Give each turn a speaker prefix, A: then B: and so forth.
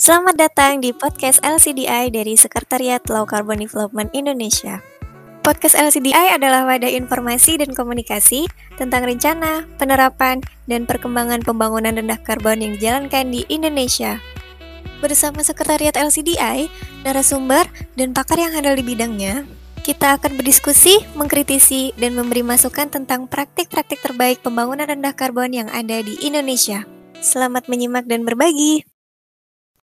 A: Selamat datang di podcast LCDI dari Sekretariat Low Carbon Development Indonesia. Podcast LCDI adalah wadah informasi dan komunikasi tentang rencana, penerapan, dan perkembangan pembangunan rendah karbon yang dijalankan di Indonesia. Bersama Sekretariat LCDI, narasumber, dan pakar yang handal di bidangnya, kita akan berdiskusi, mengkritisi, dan memberi masukan tentang praktik-praktik terbaik pembangunan rendah karbon yang ada di Indonesia. Selamat menyimak dan berbagi.